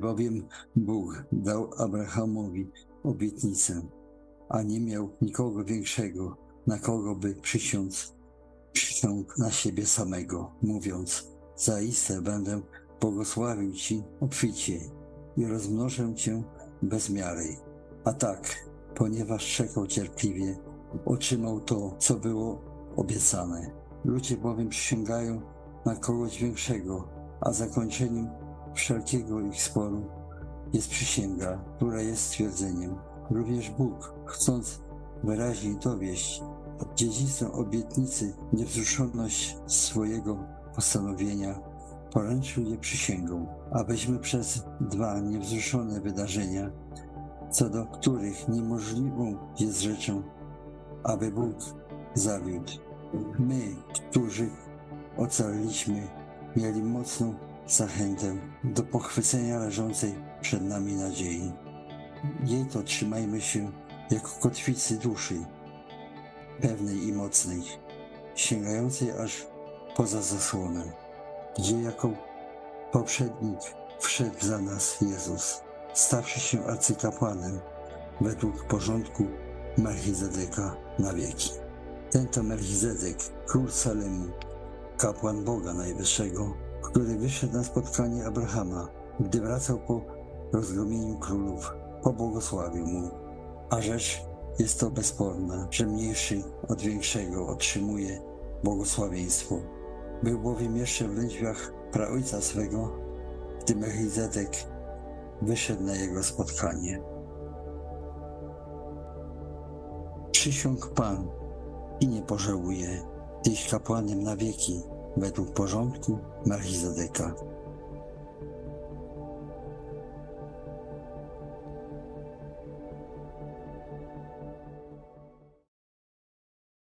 Bowiem Bóg dał Abrahamowi obietnicę, a nie miał nikogo większego, na kogo by przysiąc, przysiągł na siebie samego, mówiąc: Zaiste będę błogosławił ci obficie i rozmnożę cię bez miary. A tak, ponieważ czekał cierpliwie, otrzymał to, co było obiecane. Ludzie bowiem przysięgają na kogoś większego, a zakończeniem wszelkiego ich sporu jest przysięga, która jest stwierdzeniem. Również Bóg, chcąc wyraźniej dowieść dziedzictwem obietnicy niewzruszoność swojego postanowienia, poręczył je przysięgą, abyśmy przez dwa niewzruszone wydarzenia, co do których niemożliwą jest rzeczą, aby Bóg zawiódł. My, którzy ocaliliśmy, mieli mocną zachętę do pochwycenia leżącej przed nami nadziei. Jej to trzymajmy się jako kotwicy duszy, pewnej i mocnej, sięgającej aż poza zasłonę, gdzie jako poprzednik wszedł za nas Jezus, stawszy się arcykapłanem według porządku Melchizedeka na wieki. Ten to Melchizedek, król Salemu, kapłan Boga Najwyższego, który wyszedł na spotkanie Abrahama, gdy wracał po rozgromieniu królów, pobłogosławił mu. A rzecz jest to bezsporna, że mniejszy od większego otrzymuje błogosławieństwo. Był bowiem jeszcze w lędźwiach praojca swego, gdy Melchizedek wyszedł na jego spotkanie. Przysiąg Pan i nie pożałuje, tyś kapłanem na wieki, według porządku Melchizedeka.